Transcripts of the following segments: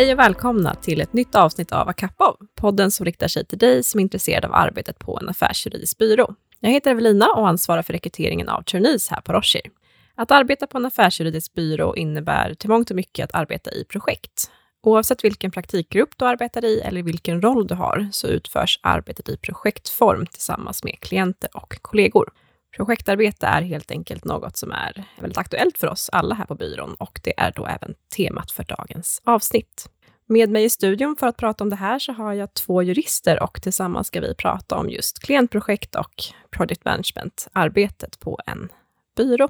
Hej och välkomna till ett nytt avsnitt av Akappov, podden som riktar sig till dig som är intresserad av arbetet på en affärsjuridisk byrå. Jag heter Evelina och ansvarar för rekryteringen av trainees här på Rocher. Att arbeta på en affärsjuridisk byrå innebär till mångt och mycket att arbeta i projekt. Oavsett vilken praktikgrupp du arbetar i eller vilken roll du har, så utförs arbetet i projektform tillsammans med klienter och kollegor. Projektarbete är helt enkelt något som är väldigt aktuellt för oss alla här på byrån och det är då även temat för dagens avsnitt. Med mig i studion för att prata om det här så har jag två jurister och tillsammans ska vi prata om just klientprojekt och project management, arbetet på en byrå.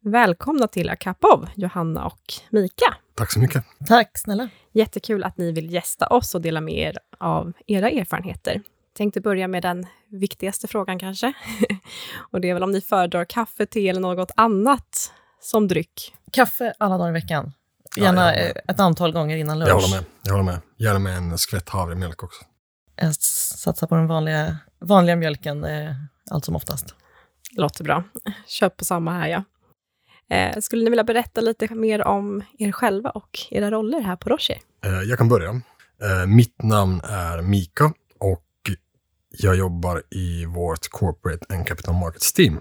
Välkomna till Akapov, Johanna och Mika. Tack så mycket. Tack snälla. Jättekul att ni vill gästa oss och dela med er av era erfarenheter. Tänkte börja med den viktigaste frågan kanske. och det är väl om ni föredrar kaffe, te eller något annat som dryck? Kaffe alla dagar i veckan. Gärna ja, ett antal gånger innan lunch. Jag håller med. Jag håller med. Gärna med en skvätt havremjölk också. Jag satsar på den vanliga, vanliga mjölken eh, allt som oftast. Låter bra. Köp på samma här, ja. Eh, skulle ni vilja berätta lite mer om er själva och era roller här på Rocher? Eh, jag kan börja. Eh, mitt namn är Mika och jag jobbar i vårt Corporate and Capital Markets Team.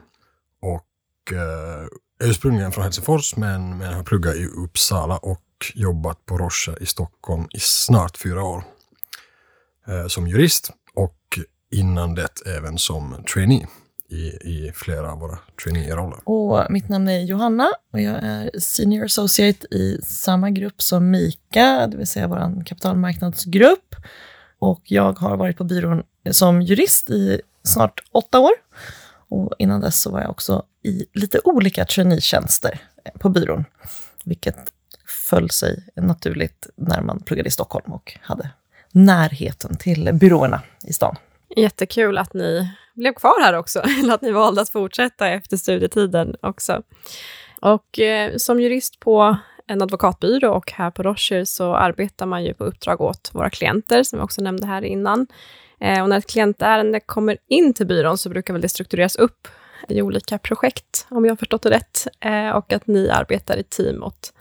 Och eh, ursprungligen från Helsingfors men, men har pluggat i Uppsala och jobbat på Roche i Stockholm i snart fyra år. Eh, som jurist och innan det även som trainee i, i flera av våra traineeroller. Och mitt namn är Johanna och jag är senior associate i samma grupp som Mika, det vill säga vår kapitalmarknadsgrupp. Och jag har varit på byrån som jurist i snart åtta år. Och innan dess så var jag också i lite olika traineetjänster eh, på byrån, vilket föll sig naturligt när man pluggade i Stockholm och hade närheten till byråerna i stan. Jättekul att ni blev kvar här också, eller att ni valde att fortsätta efter studietiden också. Och eh, som jurist på en advokatbyrå och här på Rocher så arbetar man ju på uppdrag åt våra klienter, som vi också nämnde här innan. Eh, och när ett klientärende kommer in till byrån så brukar väl det struktureras upp i olika projekt, om jag har förstått det rätt, eh, och att ni arbetar i team åt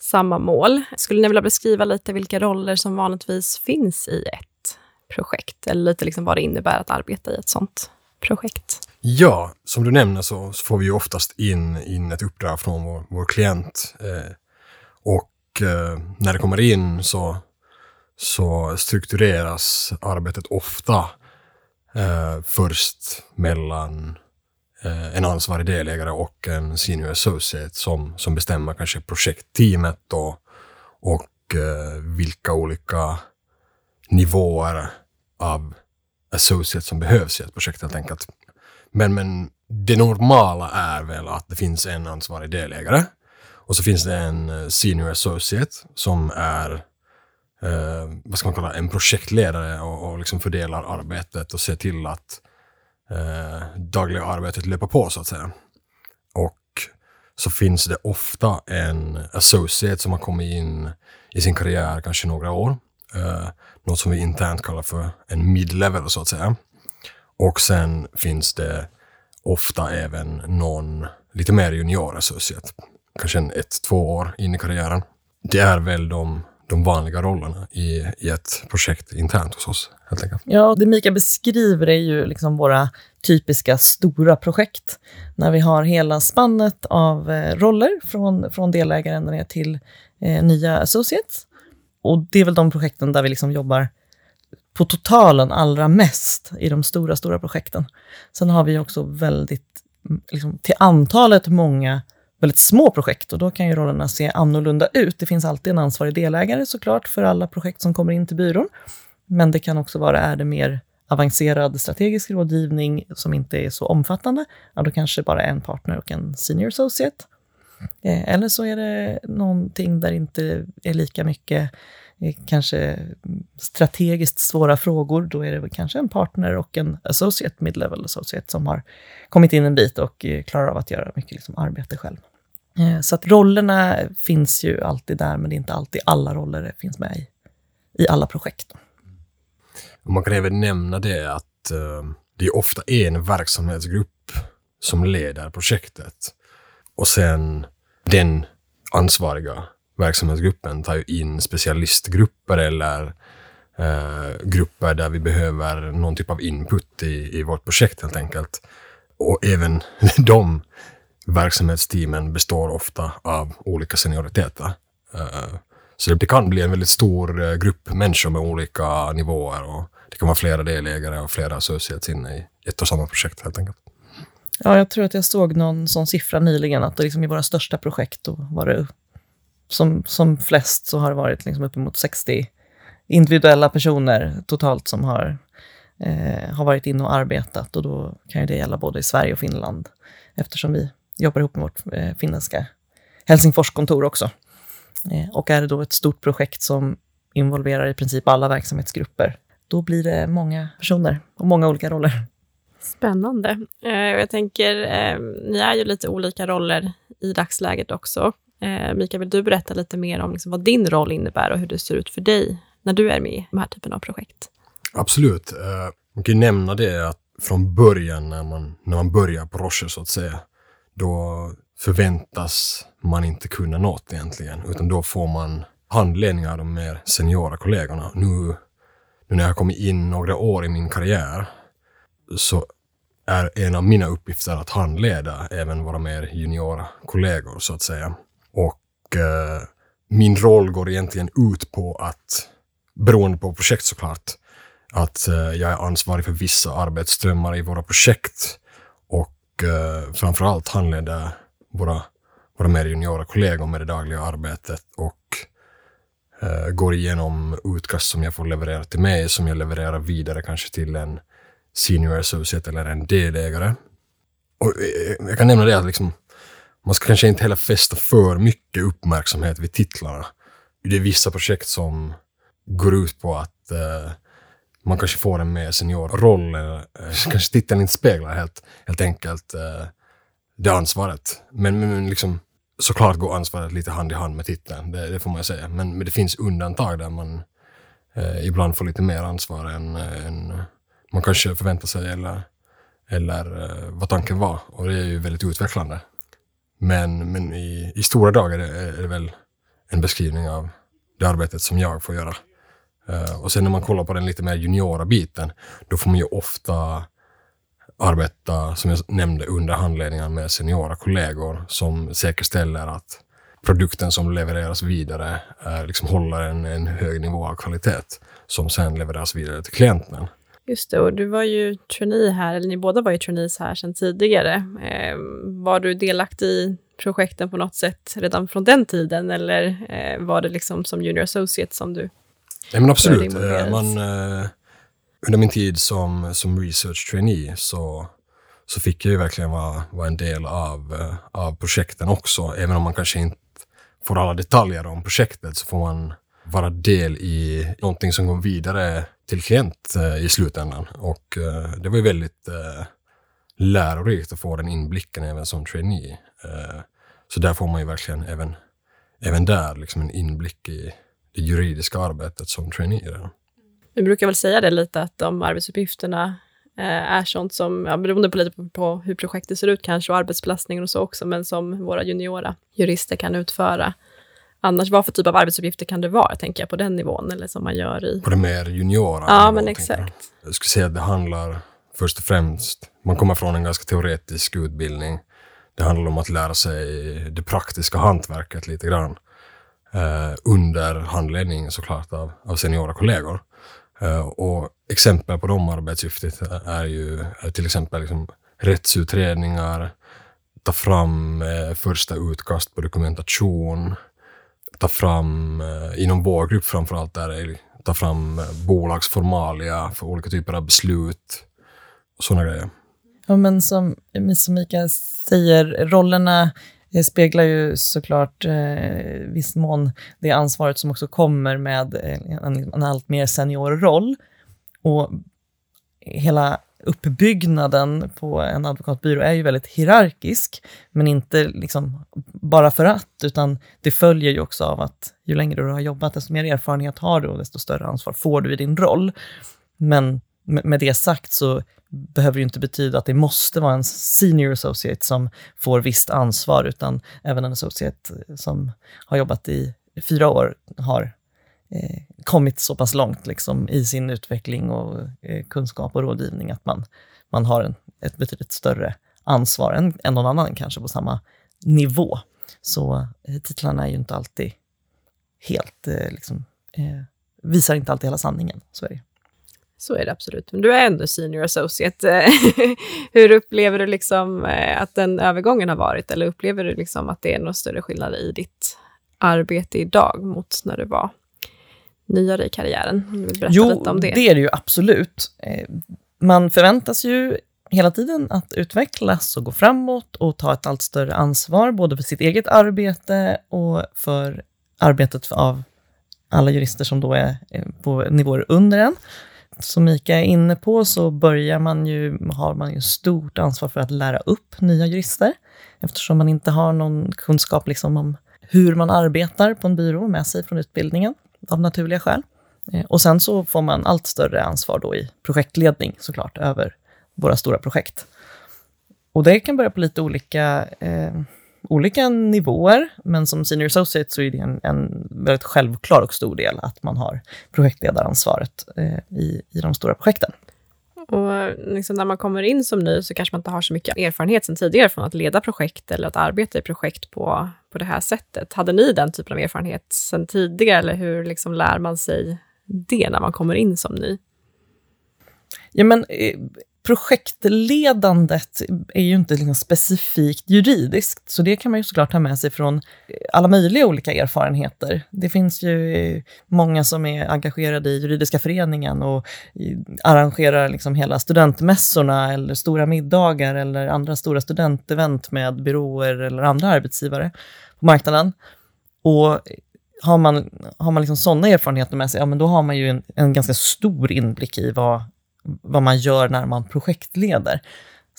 samma mål. Skulle ni vilja beskriva lite vilka roller som vanligtvis finns i ett projekt, eller lite liksom vad det innebär att arbeta i ett sånt projekt? Ja, som du nämner så, så får vi ju oftast in, in ett uppdrag från vår, vår klient. Eh, och eh, när det kommer in så så struktureras arbetet ofta eh, först mellan eh, en ansvarig delägare och en senior associate som, som bestämmer kanske projektteamet och, och eh, vilka olika nivåer av associate som behövs i ett projekt helt enkelt. Men, men det normala är väl att det finns en ansvarig delägare och så finns det en eh, senior associate som är eh, vad ska man kalla en projektledare och, och liksom fördelar arbetet och ser till att eh, dagliga arbetet löper på så att säga. Och så finns det ofta en associate som har kommit in i sin karriär kanske några år. Eh, något som vi internt kallar för en mid-level så att säga. Och sen finns det ofta även någon lite mer junior associate. Kanske en ett, två år in i karriären. Det är väl de de vanliga rollerna i, i ett projekt internt hos oss. Helt enkelt. Ja, det Mika beskriver är ju liksom våra typiska stora projekt. När vi har hela spannet av eh, roller från, från delägare ända ner till eh, nya associates. Och det är väl de projekten där vi liksom jobbar på totalen allra mest i de stora, stora projekten. Sen har vi också väldigt, mm, liksom, till antalet många väldigt små projekt och då kan ju rollerna se annorlunda ut. Det finns alltid en ansvarig delägare såklart för alla projekt som kommer in till byrån. Men det kan också vara, är det mer avancerad strategisk rådgivning som inte är så omfattande, ja då kanske bara en partner och en senior associate. Eh, eller så är det någonting där det inte är lika mycket kanske strategiskt svåra frågor, då är det kanske en partner och en associate, mid-level associate, som har kommit in en bit och eh, klarar av att göra mycket liksom arbete själv. Eh, så att rollerna finns ju alltid där, men det är inte alltid alla roller finns med i, i alla projekt. Man kan även nämna det att eh, det är ofta en verksamhetsgrupp som leder projektet. Och sen den ansvariga verksamhetsgruppen tar ju in specialistgrupper eller eh, grupper där vi behöver någon typ av input i, i vårt projekt helt enkelt. Och även de verksamhetsteamen består ofta av olika senioriteter. Eh, så det kan bli en väldigt stor eh, grupp människor med olika nivåer och det kan vara flera delägare och flera associates inne i ett och samma projekt helt enkelt. Ja, jag tror att jag såg någon sån siffra nyligen, att det liksom i våra största projekt då var det som, som flest så har det varit liksom uppemot 60 individuella personer totalt som har, eh, har varit inne och arbetat och då kan ju det gälla både i Sverige och Finland eftersom vi jobbar ihop med vårt eh, finländska Helsingforskontor också. Eh, och är det då ett stort projekt som involverar i princip alla verksamhetsgrupper, då blir det många personer och många olika roller. Spännande. Eh, jag tänker, eh, ni är ju lite olika roller i dagsläget också. Eh, Mikael, vill du berätta lite mer om liksom vad din roll innebär och hur det ser ut för dig när du är med i de här typen av projekt? Absolut. Eh, man kan ju nämna det att från början när man, när man börjar på Roche så att säga, då förväntas man inte kunna något egentligen, utan då får man handledning av de mer seniora kollegorna. Nu, nu när jag har kommit in några år i min karriär så är en av mina uppgifter att handleda även våra mer juniora kollegor så att säga. Och eh, min roll går egentligen ut på att, beroende på projekt såklart, att eh, jag är ansvarig för vissa arbetsströmmar i våra projekt och eh, framförallt handleder våra, våra mer juniora kollegor med det dagliga arbetet och eh, går igenom utkast som jag får leverera till mig, som jag levererar vidare kanske till en senior associate eller en delägare. Och eh, jag kan nämna det att liksom, man ska kanske inte heller fästa för mycket uppmärksamhet vid titlarna. Det är vissa projekt som går ut på att eh, man kanske får en mer seniorroll. Eh, kanske titeln inte speglar helt, helt enkelt eh, det ansvaret. Men, men liksom, såklart går ansvaret lite hand i hand med titeln, det, det får man säga. Men, men det finns undantag där man eh, ibland får lite mer ansvar än, än man kanske förväntar sig eller, eller eh, vad tanken var. Och det är ju väldigt utvecklande. Men, men i, i stora drag är det, är det väl en beskrivning av det arbetet som jag får göra. Uh, och sen när man kollar på den lite mer juniora biten, då får man ju ofta arbeta, som jag nämnde, under handledningen med seniora kollegor som säkerställer att produkten som levereras vidare är, liksom håller en, en hög nivå av kvalitet som sen levereras vidare till klienten. Just det, och du var ju trainee här, eller ni båda var ju trainees här sedan tidigare. Eh, var du delaktig i projekten på något sätt redan från den tiden, eller eh, var det liksom som junior associate som du Ja, men absolut. Eh, man, eh, under min tid som, som research trainee så, så fick jag ju verkligen vara, vara en del av, eh, av projekten också. Även om man kanske inte får alla detaljer om projektet så får man vara del i någonting som går vidare till klient eh, i slutändan. Och eh, det var ju väldigt eh, lärorikt att få den inblicken även som trainee. Eh, så där får man ju verkligen även, även där liksom en inblick i det juridiska arbetet som trainee. Vi brukar väl säga det lite, att de arbetsuppgifterna eh, är sånt som, ja, beroende på lite på hur projektet ser ut kanske, och arbetsbelastningen och så också, men som våra juniora jurister kan utföra. Annars, vad för typ av arbetsuppgifter kan det vara, tänker jag, på den nivån, eller som man gör i... På det mer juniora? Ja, men exakt. Jag. jag skulle säga att det handlar först och främst, man kommer från en ganska teoretisk utbildning. Det handlar om att lära sig det praktiska hantverket lite grann. Eh, under handledning såklart av, av seniora kollegor. Eh, och exempel på de arbetsuppgifterna är ju är till exempel liksom rättsutredningar, ta fram eh, första utkast på dokumentation, ta fram, eh, inom vår grupp framförallt, där är ta fram eh, bolagsformalia för olika typer av beslut och sådana grejer. Ja, men som, som Mikael säger, rollerna eh, speglar ju såklart eh, viss mån det ansvaret som också kommer med en, en allt mer senior roll. Och hela uppbyggnaden på en advokatbyrå är ju väldigt hierarkisk, men inte liksom bara för att, utan det följer ju också av att ju längre du har jobbat, desto mer erfarenhet har du och desto större ansvar får du i din roll. Men med det sagt så behöver ju inte betyda att det måste vara en senior associate som får visst ansvar, utan även en associate som har jobbat i fyra år har Eh, kommit så pass långt liksom, i sin utveckling och eh, kunskap och rådgivning att man, man har en, ett betydligt större ansvar än, än någon annan kanske på samma nivå. Så eh, titlarna är ju inte alltid helt, eh, liksom, eh, visar inte alltid hela sanningen. Så är det. Så är det absolut. Men du är ändå senior associate. Hur upplever du liksom eh, att den övergången har varit? Eller upplever du liksom att det är någon större skillnad i ditt arbete idag mot när du var nyare i karriären? Om du vill berätta jo, lite om det. det är det ju absolut. Eh, man förväntas ju hela tiden att utvecklas och gå framåt och ta ett allt större ansvar, både för sitt eget arbete och för arbetet av alla jurister som då är eh, på nivåer under en. Som Mika är inne på så börjar man ju, har man ju stort ansvar för att lära upp nya jurister, eftersom man inte har någon kunskap liksom om hur man arbetar på en byrå med sig från utbildningen, av naturliga skäl. Eh, och sen så får man allt större ansvar då i projektledning såklart, över våra stora projekt. Och det kan börja på lite olika, eh, olika nivåer, men som senior associate så är det en, en väldigt självklar och stor del att man har projektledaransvaret eh, i, i de stora projekten. Och liksom när man kommer in som ny så kanske man inte har så mycket erfarenhet sen tidigare från att leda projekt eller att arbeta i projekt på, på det här sättet. Hade ni den typen av erfarenhet sen tidigare eller hur liksom lär man sig det när man kommer in som ny? Ja, men eh, projektledandet är ju inte liksom specifikt juridiskt, så det kan man ju såklart ta med sig från alla möjliga olika erfarenheter. Det finns ju många som är engagerade i juridiska föreningen och arrangerar liksom hela studentmässorna eller stora middagar eller andra stora studentevent med byråer eller andra arbetsgivare på marknaden. Och har man, har man liksom sådana erfarenheter med sig, ja, men då har man ju en, en ganska stor inblick i vad vad man gör när man projektleder.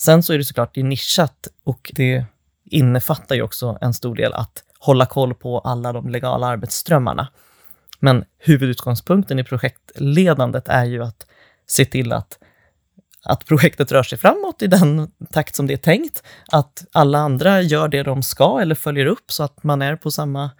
Sen så är det såklart det är nischat och det innefattar ju också en stor del att hålla koll på alla de legala arbetsströmmarna. Men huvudutgångspunkten i projektledandet är ju att se till att, att projektet rör sig framåt i den takt som det är tänkt, att alla andra gör det de ska eller följer upp så att man är på samma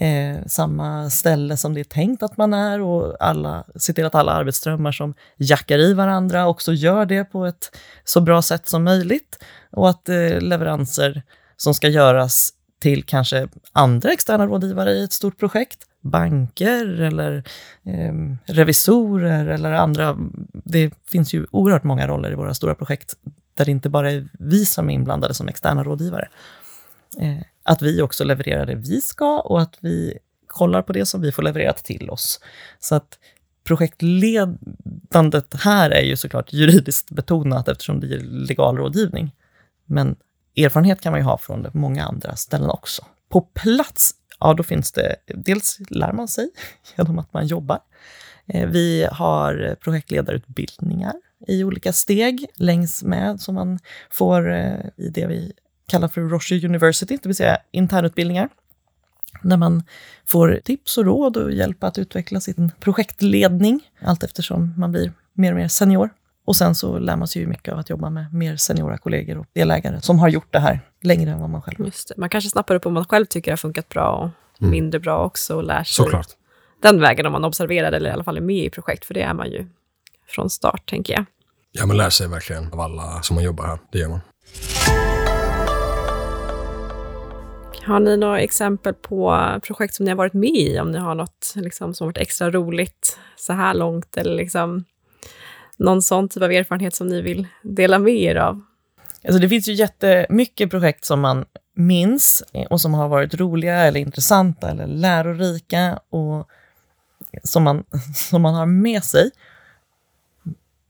eh, samma ställe som det är tänkt att man är och alla, se till att alla arbetsströmmar som jackar i varandra också gör det på ett så bra sätt som möjligt och att eh, leveranser som ska göras till kanske andra externa rådgivare i ett stort projekt, banker eller eh, revisorer eller andra. Det finns ju oerhört många roller i våra stora projekt där det inte bara är vi som är inblandade som externa rådgivare. Eh, att vi också levererar det vi ska och att vi kollar på det som vi får levererat till oss. Så att projektledandet här är ju såklart juridiskt betonat eftersom det är legal rådgivning. Men erfarenhet kan man ju ha från många andra ställen också. På plats, ja då finns det, dels lär man sig genom att man jobbar. Eh, vi har projektledarutbildningar i olika steg längs med som man får eh, i det vi kallar för Roche University, det vill säga internutbildningar, där man får tips och råd och hjälp att utveckla sin projektledning allt eftersom man blir mer och mer senior. Och sen så lär man sig ju mycket av att jobba med mer seniora kollegor och delägare som har gjort det här längre än vad man själv Just det. Man kanske snappar upp om man själv tycker det har funkat bra och mm. mindre bra också och lär sig Såklart. den vägen om man observerar eller i alla fall är med i projekt, för det är man ju från start, tänker jag. Ja, man lär sig verkligen av alla som man jobbar här. Det gör man. Har ni några exempel på projekt som ni har varit med i? Om ni har något liksom, som varit extra roligt så här långt eller liksom, någon sån typ av erfarenhet som ni vill dela med er av? Alltså det finns ju jättemycket projekt som man minns och som har varit roliga eller intressanta eller lärorika och som man, som man har med sig.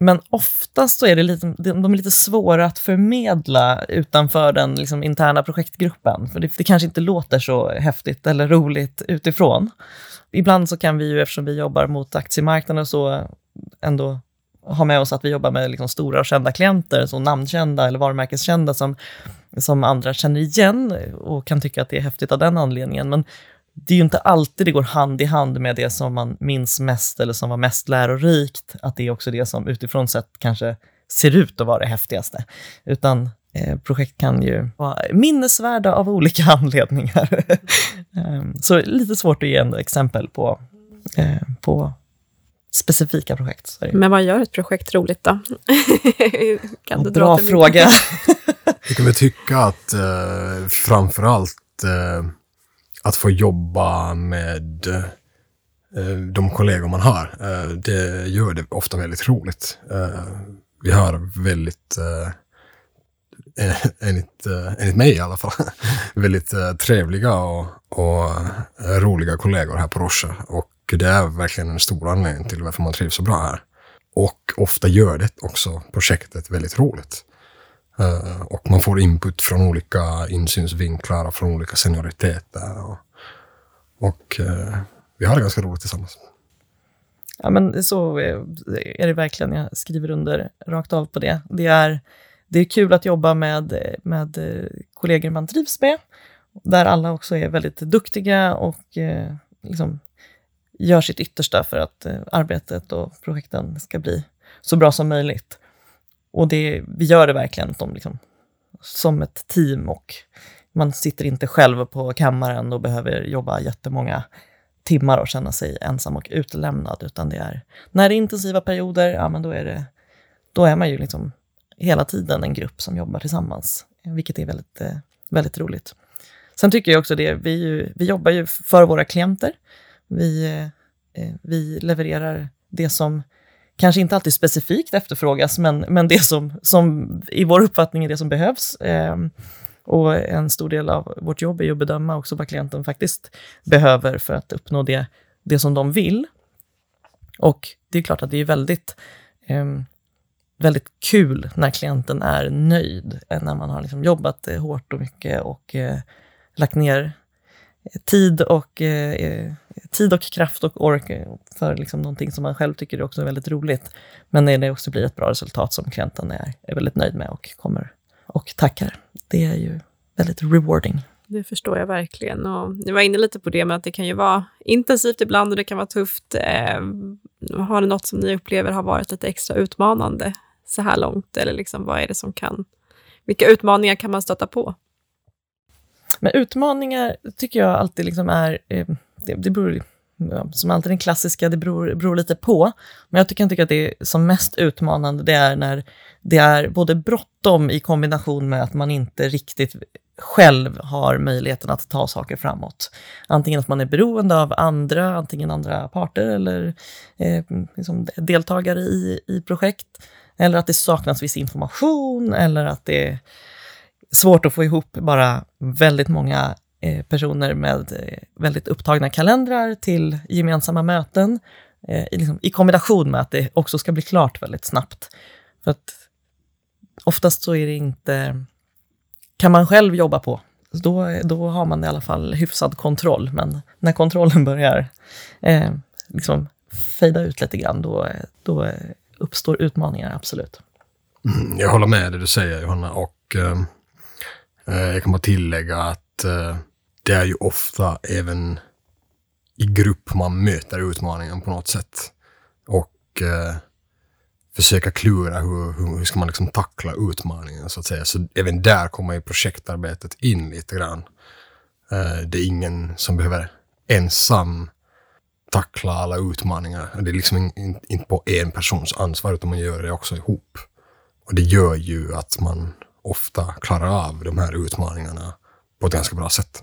Men oftast så är det lite, de är lite svåra att förmedla utanför den liksom interna projektgruppen. För det, det, kanske inte låter så häftigt eller roligt utifrån. Ibland så kan vi ju, eftersom vi jobbar mot aktiemarknaden, så ändå ha med oss att vi jobbar med liksom stora och kända klienter, så namnkända eller varumärkeskända som, som andra känner igen och kan tycka att det är häftigt av den anledningen. Men det är ju inte alltid det går hand i hand med det som man minns mest eller som var mest lärorikt, att det är också det som utifrån sett kanske ser ut att vara det häftigaste. Utan eh, projekt kan ju vara minnesvärda av olika anledningar. Ehm, så lite svårt att ge ändå exempel på, eh, på specifika projekt. Det- Men vad gör ett projekt roligt då? kan du dra Bra min- fråga. Jag kan väl tycka att eh, framför allt eh, att få jobba med eh, de kollegor man har, eh, det gör det ofta väldigt roligt. Eh, vi har väldigt, eh, eh enligt, eh, enligt mig i alla fall, väldigt eh, trevliga och, och eh, roliga kollegor här på Roche. Och det är verkligen en stor anledning till varför man trivs så bra här. Och ofta gör det också projektet väldigt roligt. Eh, och man får input från olika insynsvinklar och från olika senioriteter. Och, och eh, vi har det ganska roligt tillsammans. Ja, men så eh, är det verkligen. Jag skriver under rakt av på det. Det är, det är kul att jobba med, med kollegor man trivs med, där alla också är väldigt duktiga och eh, liksom gör sitt yttersta för att eh, arbetet och projekten ska bli så bra som möjligt. Och det, vi gör det verkligen som, liksom, som ett team och man sitter inte själv på kammaren och behöver jobba jättemånga timmar och känna sig ensam och utlämnad, utan det är när det är intensiva perioder, ja men då är det, då är man ju liksom hela tiden en grupp som jobbar tillsammans, vilket är väldigt, eh, väldigt roligt. Sen tycker jag också det, vi, ju, vi jobbar ju för våra klienter. Vi, eh, eh, vi levererar det som kanske inte alltid specifikt efterfrågas, men, men det som, som i vår uppfattning är det som behövs. Eh, och en stor del av vårt jobb är ju att bedöma också vad klienten faktiskt behöver för att uppnå det, det som de vill. Och det är klart att det är väldigt, eh, väldigt kul när klienten är nöjd, eh, när man har liksom jobbat eh, hårt och mycket och eh, lagt ner tid och, eh, eh, tid och kraft och ork för liksom någonting som man själv tycker också är väldigt roligt. Men när det också blir ett bra resultat som klienten är, är väldigt nöjd med och kommer och tackar. Det är ju väldigt rewarding. Det förstår jag verkligen. Och jag var inne lite på det med att det kan ju vara intensivt ibland och det kan vara tufft. Eh, har det något som ni upplever har varit lite extra utmanande så här långt? Eller liksom, vad är det som kan... Vilka utmaningar kan man stöta på? Men utmaningar tycker jag alltid liksom är, eh, det, det beror, som alltid den klassiska, det beror, beror lite på. Men jag tycker, tycka att det är som mest utmanande, det är när det är både bråttom i kombination med att man inte riktigt själv har möjligheten att ta saker framåt. Antingen att man är beroende av andra, antingen andra parter eller eh, liksom deltagare i, i projekt, eller att det saknas viss information, eller att det svårt att få ihop bara väldigt många eh, personer med eh, väldigt upptagna kalendrar till gemensamma möten, eh, i, liksom, i kombination med att det också ska bli klart väldigt snabbt. För att oftast så är det inte, kan man själv jobba på, då, då har man i alla fall hyfsad kontroll, men när kontrollen börjar eh, liksom fejda ut lite grann, då, då eh, uppstår utmaningar, absolut. Mm, Jag håller med det du säger Johanna och eh, Eh, jag kan bara tillägga att eh, det är ju ofta även i grupp man möter utmaningen på något sätt. Och eh, försöka klura hur, hur, hur ska man liksom tackla utmaningen så att säga. Så även där kommer ju projektarbetet in lite grann. Eh, det är ingen som behöver ensam tackla alla utmaningar. Det är liksom in- in- inte på en persons ansvar utan man gör det också ihop. Och det gör ju att man ofta klarar av de här utmaningarna på ett ganska bra sätt.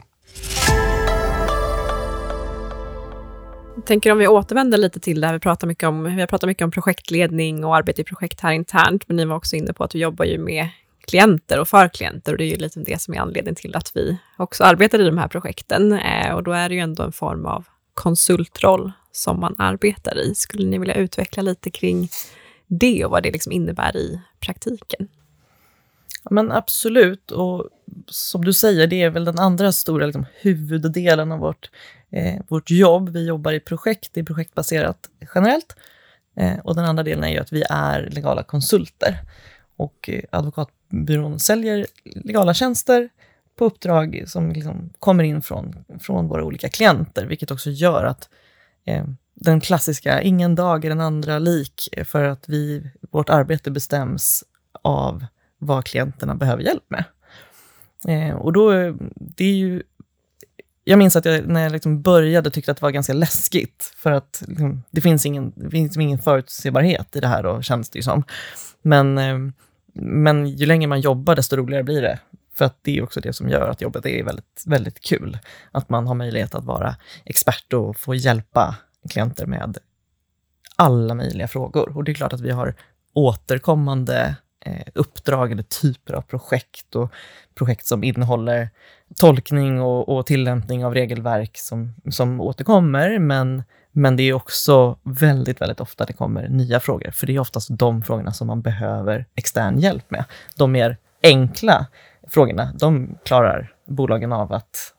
Jag tänker om vi återvänder lite till det här, vi pratar mycket om, vi har pratat mycket om projektledning och arbete i projekt här internt, men ni var också inne på att du jobbar ju med klienter och för klienter och det är ju lite det som är anledningen till att vi också arbetar i de här projekten. Eh, och då är det ju ändå en form av konsultroll som man arbetar i. Skulle ni vilja utveckla lite kring det och vad det liksom innebär i praktiken? Ja, men absolut, och som du säger, det är väl den andra stora liksom, huvuddelen av vårt, eh, vårt jobb. Vi jobbar i projekt, det är projektbaserat generellt. Eh, och den andra delen är ju att vi är legala konsulter. Och eh, advokatbyrån säljer legala tjänster på uppdrag som liksom kommer in från, från våra olika klienter, vilket också gör att eh, den klassiska, ingen dag är den andra lik, eh, för att vi, vårt arbete bestäms av vad klienterna behöver hjälp med. Eh, och då, det är ju jag minns att jag när jag liksom började tyckte att det var ganska läskigt, för att liksom, det finns ingen, det finns liksom ingen förutsebarhet i det här, då, känns det ju som. Men, eh, men ju längre man jobbar, desto roligare blir det. För att det är också det som gör att jobbet är väldigt, väldigt kul. Att man har möjlighet att vara expert och få hjälpa klienter med alla möjliga frågor. Och det är klart att vi har återkommande Eh, uppdrag eller typer av projekt och projekt som innehåller tolkning och, och tillämpning av regelverk som, som återkommer. Men, men det är också väldigt, väldigt ofta det kommer nya frågor, för det är oftast de frågorna som man behöver extern hjälp med. De mer enkla frågorna, de klarar bolagen av att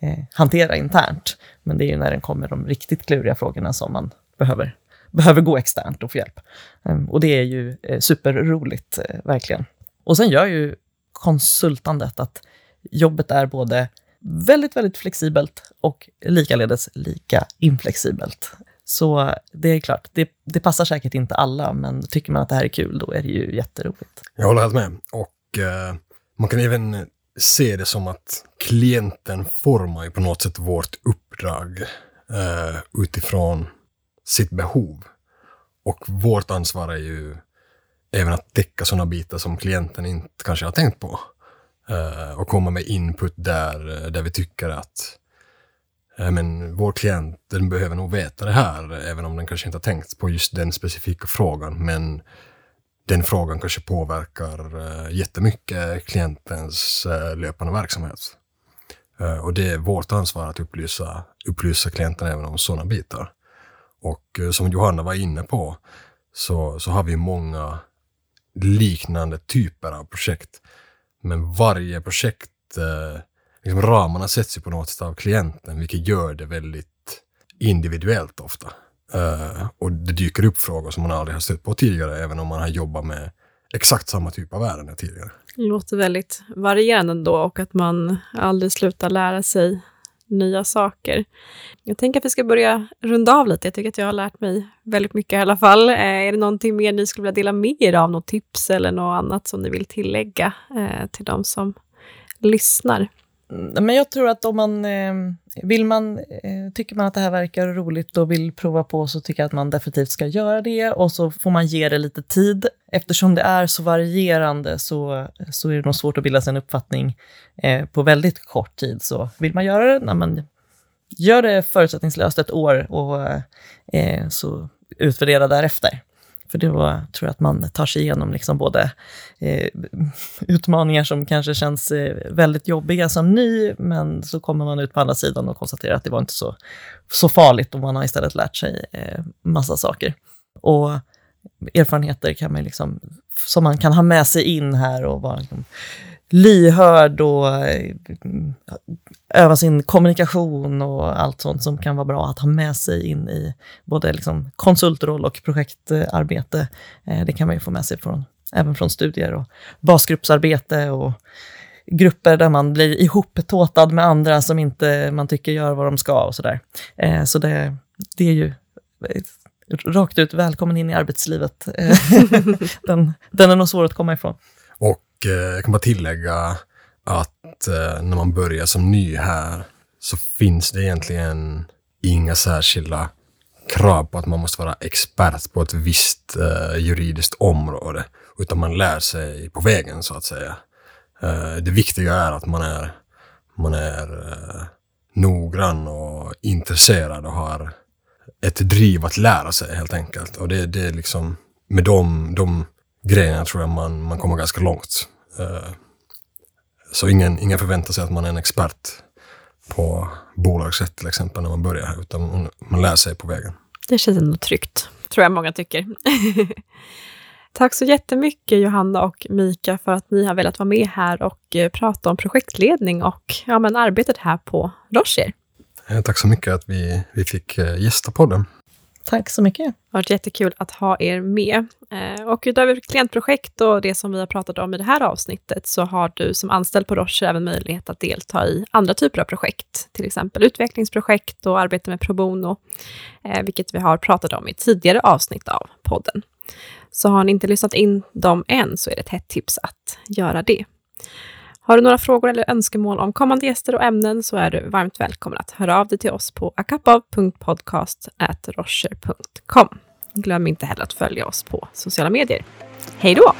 eh, hantera internt. Men det är ju när det kommer de riktigt kluriga frågorna som man behöver, behöver gå externt och få hjälp. Ehm, och det är ju eh, superroligt, eh, verkligen. Och sen gör ju konsultandet att jobbet är både väldigt, väldigt flexibelt och likaledes lika inflexibelt. Så det är klart, det, det, passar säkert inte alla, men tycker man att det här är kul, då är det ju jätteroligt. Jag håller helt med. Och eh, man kan även se det som att klienten formar ju på något sätt vårt uppdrag eh, utifrån sitt behov. Och vårt ansvar är ju även att täcka sådana bitar som klienten inte kanske har tänkt på. Uh, och komma med input där, eh, där vi tycker att uh, men vår klient den behöver nog veta det här, även om den kanske inte har tänkt på just den specifika frågan. Men den frågan kanske påverkar uh, jättemycket klientens uh, löpande verksamhet. Uh, och det är vårt ansvar att upplysa, upplysa klienten även om sådana bitar. Och eh, som Johanna var inne på så, så har vi många liknande typer av projekt. Men varje projekt, eh, liksom ramarna sätts ju på något sätt av klienten, vilket gör det väldigt individuellt ofta. Eh, och det dyker upp frågor som man aldrig har stött på tidigare, även om man har jobbat med exakt samma typ av ärenden tidigare. Det låter väldigt varierande ändå och att man aldrig slutar lära sig nya saker. Jag tänker att vi ska börja runda av lite. Jag tycker att jag har lärt mig väldigt mycket i alla fall. Eh, är det någonting mer ni skulle vilja dela med er av? Något tips eller något annat som ni vill tillägga eh, till de som lyssnar? Mm, men jag tror att om man ehm, vill man, eh, tycker man att det här verkar roligt och vill prova på så tycker jag att man definitivt ska göra det och så får man ge det lite tid. Eftersom det är så varierande så, så är det nog svårt att bilda sig en uppfattning eh, på väldigt kort tid. Så vill man göra det, när man gör det förutsättningslöst ett år och eh, så utvärdera därefter. För då tror jag att man tar sig igenom liksom både eh, utmaningar som kanske känns eh, väldigt jobbiga som ny, men så kommer man ut på andra sidan och konstaterar att det var inte så, så farligt och man har istället lärt sig eh, massa saker. Och erfarenheter kan man liksom, som man kan ha med sig in här och vara liksom, lyhörd och eh, öva sin kommunikation och allt sånt som kan vara bra att ha med sig in i både liksom konsultroll och projektarbete. Eh, det kan man ju få med sig från, även från studier och basgruppsarbete och grupper där man blir ihoptåtad med andra som inte man tycker gör vad de ska och sådär. Eh, så det, det är ju eh, rakt ut välkommen in i arbetslivet. den, den är nog svår att komma ifrån. Och jag kan bara tillägga att eh, när man börjar som ny här så finns det egentligen inga särskilda krav på att man måste vara expert på ett visst eh, juridiskt område, utan man lär sig på vägen så att säga. Eh, det viktiga är att man är, man är eh, noggrann och intresserad och har ett driv att lära sig helt enkelt. Och det, det är liksom med de, de grejerna tror jag man, man kommer ganska långt. Eh, Eh, så ingen, ingen förväntar sig att man är en expert på bolagsrätt till exempel när man börjar här, utan man lär sig på vägen. Det känns ändå tryggt, tror jag många tycker. Tack så jättemycket Johanna och Mika för att ni har velat vara med här och eh, prata om projektledning och ja, men arbetet här på Rocher. Eh, tack så mycket att vi, vi fick gästa podden. Tack så mycket. Det har varit jättekul att ha er med. Eh, och utöver klientprojekt och det som vi har pratat om i det här avsnittet så har du som anställd på Roche även möjlighet att delta i andra typer av projekt, till exempel utvecklingsprojekt och arbete med pro bono, eh, vilket vi har pratat om i tidigare avsnitt av podden. Så har ni inte lyssnat in dem än så är det ett hett tips att göra det. Har du några frågor eller önskemål om kommande gäster och ämnen så är du varmt välkommen att höra av dig till oss på akapav.podcast.roscher.com. Glöm inte heller att följa oss på sociala medier. Hej då!